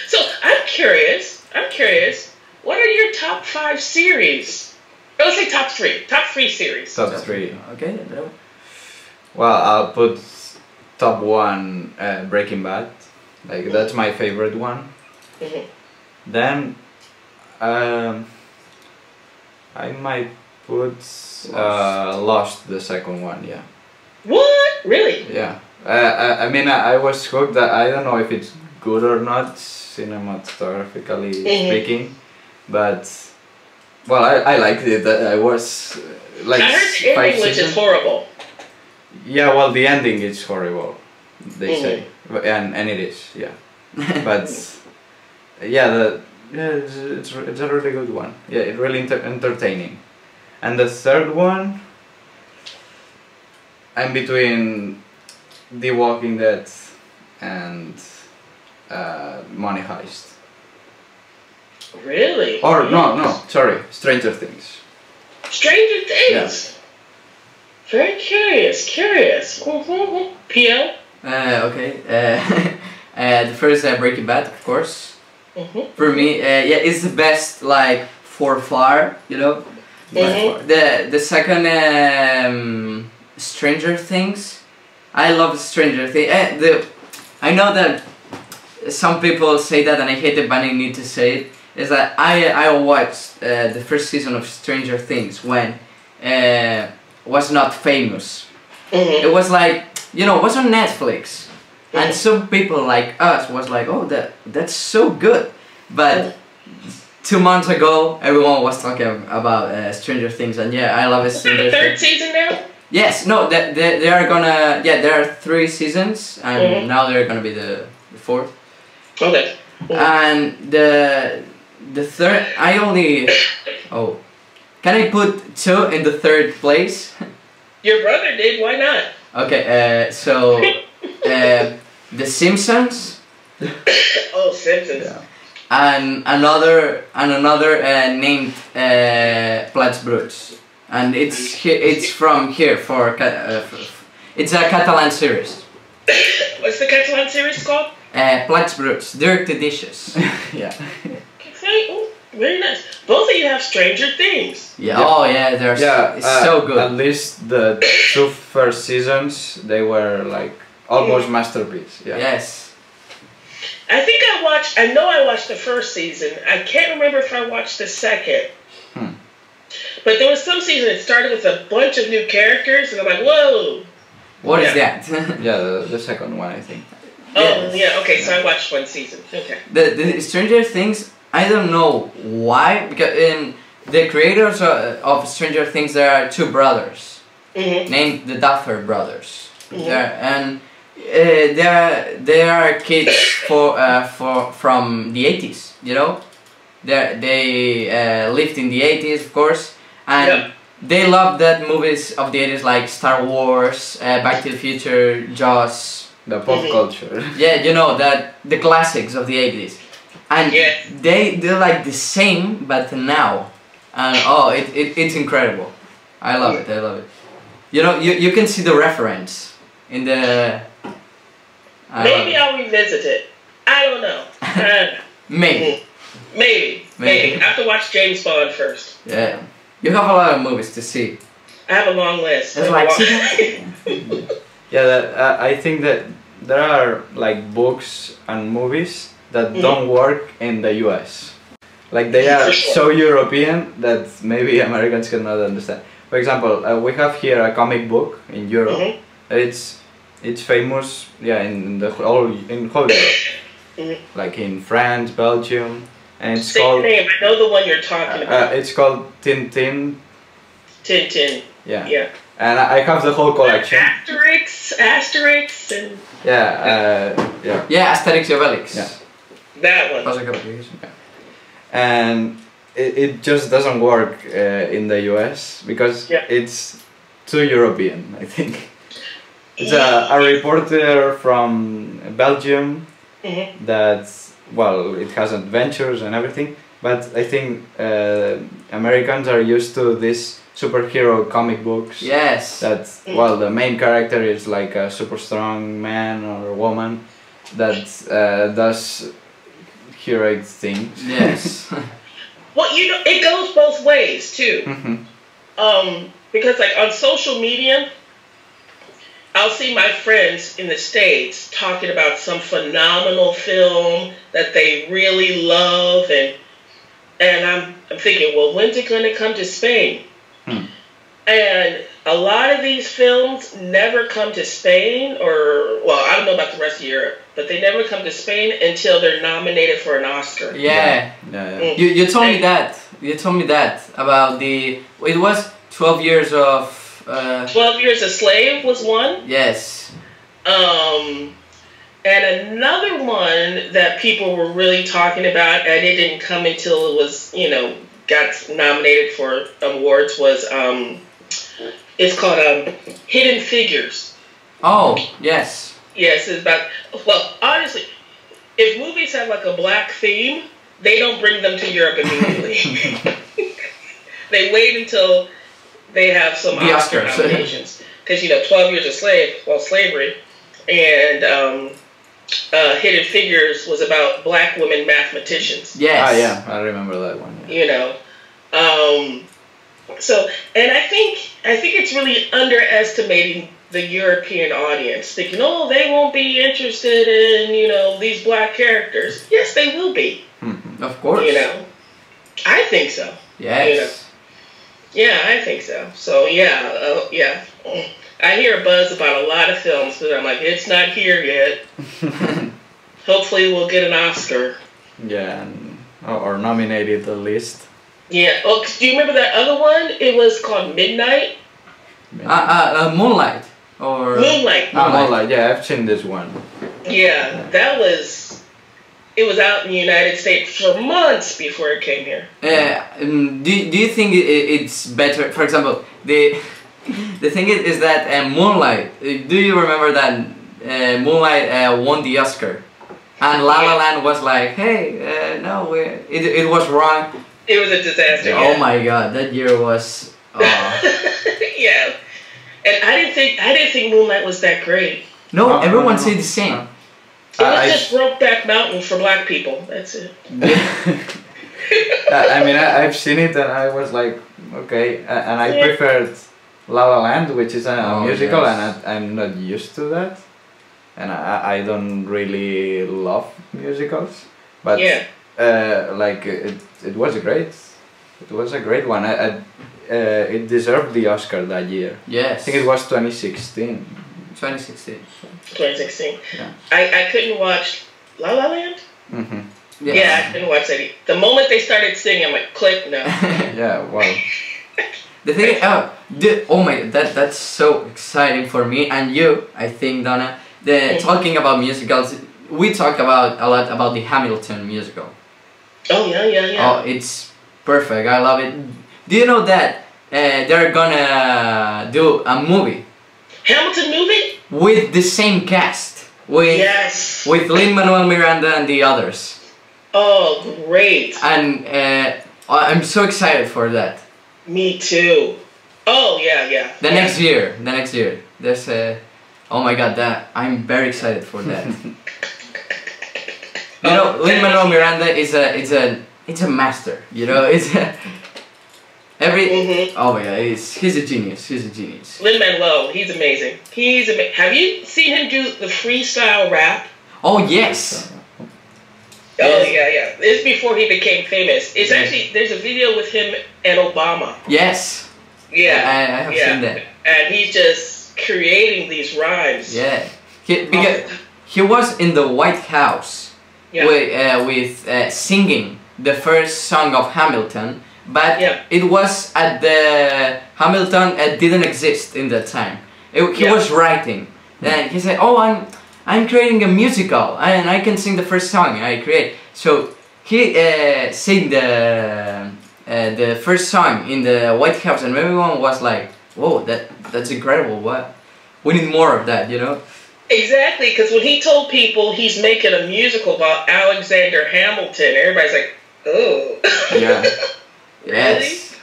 So I'm curious. I'm curious. What are your top five series? Or let's say top three. Top three series. Top three. Okay. Well, I'll put top one uh, Breaking Bad. Like that's my favorite one. Mhm. Then, um, I might put uh, Lost, the second one. Yeah, What? Really? yeah. Uh, I, I mean, I, I was hooked. That I don't know if it's good or not, cinematographically Mhm. speaking, but well, I, I liked it. I I was uh, like I heard the ending, which is horrible. Yeah, well, the ending is horrible. They Mhm. say, and and it is, yeah. But yeah, the yeah, it's, it's it's a really good one. Yeah, it's really enter- entertaining. And the third one, I'm between The Walking Dead and uh, Money Heist. Really? Or no, no, sorry, Stranger Things. Stranger Things. Very curious. Curious. Mm-hmm. PL. Uh, okay. Uh, uh, the first uh, Breaking Bad, of course. Mm-hmm. For me, uh, yeah, it's the best like for far, you know. Mhm. far. The the second um, Stranger Things, I love Stranger Things. Uh, the I know that some people say that, and I hate it, but I need to say it. Is that I I watched uh, the first season of Stranger Things when uh, was not famous. Mm-hmm. It was like you know, it was on Netflix, and some people like us was like, oh, that that's so good, but two months ago, everyone was talking about uh, Stranger Things, and yeah, I love it. Stranger third Things. season now? Yes, no, they, they, they are gonna. Yeah, there are three seasons, and Mhm. now they're gonna be the, the fourth. Okay. And the the third, I only. Oh, can I put two in the third place? Your brother did. Why not? Okay, uh, so uh, The Simpsons Oh, Simpsons. Yeah. and another and another uh, named uh, Plats Bruts, and it's it's from here for uh, f- f- it's a Catalan series. What's the Catalan series called? Uh, Plats Bruts, Dirty Dishes. yeah. Okay. Very nice. Both of you have Stranger Things. Yeah. Yeah. Oh yeah, they're Yeah, it's uh, so good. At least the two first seasons, they were like almost masterpiece. Yeah. Yes. I think I watched. I know I watched the first season. I can't remember if I watched the second. Hmm. But there was some season that started with a bunch of new characters, and I'm like, whoa. What is Yeah. that? Yeah, the, the second one, I think. Oh Yes. yeah. Okay, so I watched one season. Okay. the, the Stranger Things, I don't know why, because in the creators of, of Stranger Things, there are two brothers Mm-hmm. named the Duffer brothers. Mhm. And uh, they are they are kids for uh, for from the eighties. You know, they they uh, lived in the eighties, of course, and Yeah. they love that movies of the eighties like Star Wars, uh, Back to the Future, Jaws. The pop Mhm. culture. Yeah, you know that the classics of the eighties, and Yeah. they they're like the same but now, and oh, it, it it's incredible. I love it. I love it. You know, you, you can see the reference in the. I Maybe. I'll revisit it. I don't know. I don't know. Maybe. Maybe. Maybe. Maybe. I have to watch James Bond first. Yeah. You have a lot of movies to see. I have a long list. It's I like, have a see long- Yeah, that, uh, I think that there are like books and movies that Mhm. don't work in the US. Like they are sure. so European that maybe Americans cannot understand. For example, uh, we have here a comic book in Europe. Mhm. It's it's famous, yeah, in the whole in whole Europe, Mhm. like in France, Belgium, and it's Say your called name. I know the one you're talking uh, about. it's called Tintin. Tintin. Yeah, Yeah. and I I have the whole collection. Asterix, Asterix, and Yeah, uh, yeah. Yeah, Asterix and Obelix. Yeah. that one. Was ik op deze. and it, it just doesn't work uh, in the US because Yeah. it's too European, I think. It's a, a reporter from Belgium that, well, it has adventures and everything, but I think uh, Americans are used to this superhero comic books. Yes. That's well, the main character is like a super strong man or woman that uh, does heroic things. yes. Well, you know, it goes both ways too. Mhm. Um, because like on social media, I'll see my friends in the States talking about some phenomenal film that they really love and and I'm I'm thinking, well, when's it gonna come to Spain? Hmm. And a lot of these films never come to Spain or well, I don't know about the rest of Europe, but they never come to Spain until they're nominated for an Oscar. Yeah. Yeah, yeah. You, you told me that. You told me that about the. It was 12 years of. Uh, Twelve Years a Slave was one. yes. Um, and another one that people were really talking about, and it didn't come until it was, you know, got nominated for awards was, um, it's called um, Hidden Figures. Oh, yes. Yes, it's about, well, honestly, if movies have like a black theme, they don't bring them to Europe immediately. they wait until they have some The Oscar Oscars. nominations. Because, you know, 12 Years a Slave, well, slavery, and um, uh, Hidden Figures was about black women mathematicians, Yes. Ah, yeah, I remember that one. Yeah. you know. Um, so, and I think I think it's really underestimating the European audience, thinking, oh, they won't be interested in, you know, these black characters. Yes, they will be, Mhm. Of course. you know. I think so. Yes. Yeah, I think so. So, yeah, uh, yeah. I hear a buzz about a lot of films, but I'm like, it's not here yet. Hopefully, we'll get an Oscar. yeah, and, or, or nominated at least. Yeah. Oh, do you remember that other one? It was called Midnight Uh, uh, uh, Moonlight. Or. Moonlight. Ah, Moonlight. Moonlight, yeah, I've seen this one. Yeah, that was. It was out in the United States for months before it came here. Uh, um, do, do you think it's better? For example, the the thing is, is that uh, Moonlight. uh, Do you remember that uh, Moonlight uh, won the Oscar, and La La Land was like, hey, uh, no, it, it was wrong. It was a disaster. Oh yeah. my God, that year was. Uh, yeah. And I didn't think I didn't think Moonlight was that great. no, No, no, everyone no, said the same. No. It was I- just Brokeback Mountain for black people. That's it. I I mean, I, I've seen it and I was like, okay, a- and I Yeah. preferred La La Land, which is a Oh, musical, yes. and I, I'm not used to that, and I, I don't really love musicals, but Yeah. uh, like it, it was a great, it was a great one. I, I, uh, it deserved the Oscar that year. Yes, I think it was 2016. 2016. 2016. Yeah. I, I couldn't watch La La Land. hmm Yeah. I couldn't watch that. The moment they started singing, I'm like, click, no. Yeah, wow. The thing, oh, the, oh my, that that's so exciting for me and you. I think Dona. The talking about musicals, we talk about a lot about the Hamilton musical. Oh yeah, yeah, yeah. Oh, it's perfect. I love it. Do you know that uh, they're gonna do a movie Hamilton movie? with the same cast with Yes. with Lin Manuel Miranda and the others, Oh, great. and uh, I'm so excited for that. Me too. Oh yeah, yeah. The yeah. next year, the next year, there's a. Oh my god, that I'm very excited for that. you know, Lin Manuel Miranda is a it's a it's a master. You know, it's a, every. Mhm. Oh my god, he's he's a genius. He's a genius. Lin Manuel, he's amazing. He's ama- Have you seen him do the freestyle rap? Oh yes, Oh Yes. yeah, yeah. This is before he became famous. It's Yeah. actually there's a video with him and Obama. yes. Yeah, I, I have yeah. seen that. and he's just creating these rhymes. Yeah, he, because he was in the White House Yeah. with uh, with uh, singing the first song of Hamilton, but Yeah. it was at the Hamilton uh, didn't exist in that time. It- he Yeah. was writing, and he said, "Oh, I'm I'm creating a musical, and I can sing the first song I create." So he uh, sang the uh, the first song in the White House, and everyone was like, "Whoa, that that's incredible! What? We need more of that, you know?" Exactly, because when he told people he's making a musical about Alexander Hamilton, everybody's like, "Oh, Yeah. Really? Yes.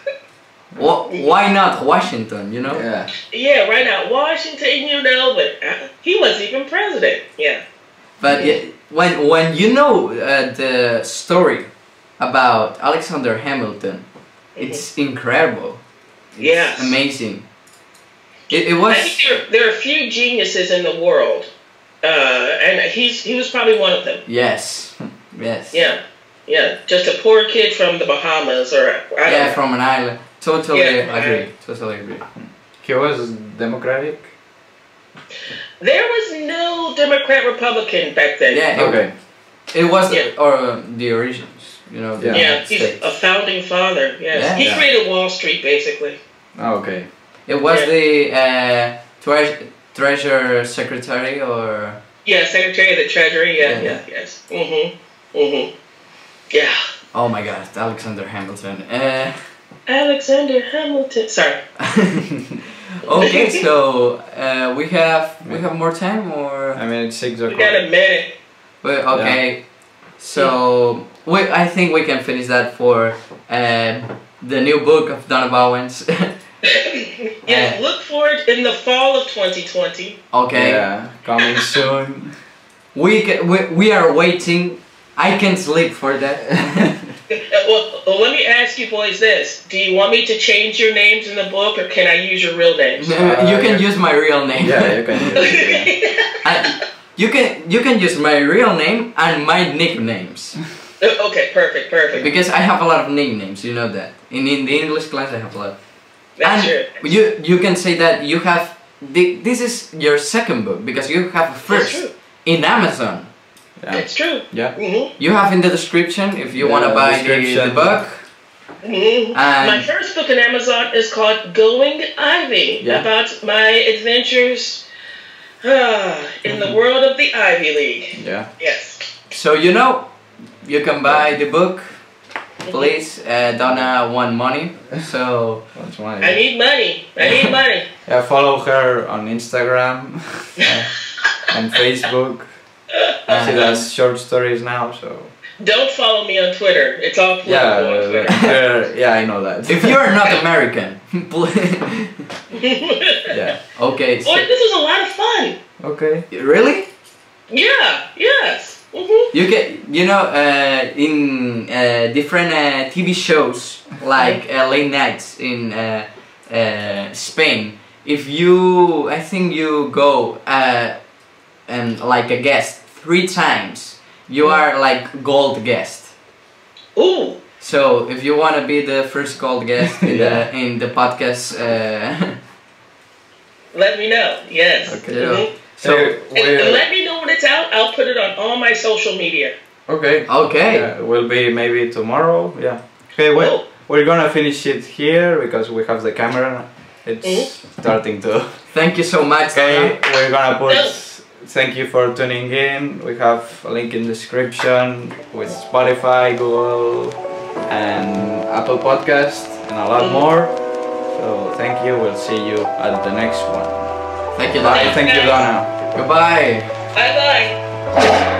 Wh- why not Washington? You know. Yeah. Yeah, right now Washington, you know, but uh, he wasn't even president. Yeah. But yeah, when when you know uh, the story about Alexander Hamilton, it's incredible. Yeah. Amazing. It, it was. I was think there, there are a few geniuses in the world, uh, and he's he was probably one of them. yes, yes. Yeah, yeah. Just a poor kid from the Bahamas, or I don't Yeah, know. from an island. Totally Yeah, agree. Totally agree. He was democratic. There was no Democrat Republican back then. Yeah, Okay. it was Yeah. or uh, the origins. You know. The Yeah. Yeah, United he's States. a founding father. Yes, Yeah. he Yeah. created Wall Street basically. Oh, okay. It was Yeah. the uh, tre- treasure secretary or Yeah, Secretary of the Treasury. Yeah, Yeah. yeah, yes. Mhm, mhm. Yeah, oh my God, Alexander Hamilton. Uh, Alexander Hamilton. Sorry. okay, so uh, we have we have more time or I mean, it's six We o'clock. got a minute. Wait, okay. So we I think we can finish that for uh, the new book of Dona Bowens. yeah, look for it in the fall of 2020. okay. Yeah, coming soon. We, ca- we we are waiting. I can sleep for that. Uh, Well, well, let me ask you boys this: Do you want me to change your names in the book, or can I use your real names? you uh, can use my real name. yeah, you can use it. I- you can you can use my real name and my nicknames uh, okay, perfect, perfect. because I have a lot of nicknames. You know that in in the English class I have a lot. That's and true. you you can say that you have the, this is your second book because you have a first in Amazon. Yeah. It's true. Yeah. hmm You have in the description if you The want to buy the, the description. book. hmm my first book on Amazon is called Going Ivy, Yeah. about my adventures ah, in the world of the Ivy League. Yeah. Yes. So you know, you can buy the book. Please, uh, Dona want money, so That's why. I need money. I need money. Yeah, follow her on Instagram uh, and Facebook. She uh, does short stories now, so Don't follow me on Twitter. It's all political yeah, on uh, Twitter. her- yeah, I know that. if you're not American, please- yeah. okay. So, Boy, this was a lot of fun. Okay. really? Yeah. Yes. hmm You get, you know, uh, in uh, different uh, TV shows like uh, late nights in uh, uh, Spain. If you, I think you go uh, and like a guest three times, you are like gold guest. Oh. So if you want to be the first gold guest in Yeah. the in the podcast, uh, Let me know. Yes. Okay. Yeah. Mhm. so And, and let me know when it's out. I'll put it on all my social media. okay. okay. Yeah, it will be maybe tomorrow. Yeah. Okay, Well, Oh. we're gonna finish it here because we have the camera. It's Mhm. starting to. Thank you so much. Okay, Dona. we're gonna put. No. Thank you for tuning in. We have a link in description with Spotify, Google, and Apple Podcast, and a lot more. So thank you. We'll see you at the next one. Thank you, Bye. Thank you, Dona. Goodbye. Bye bye.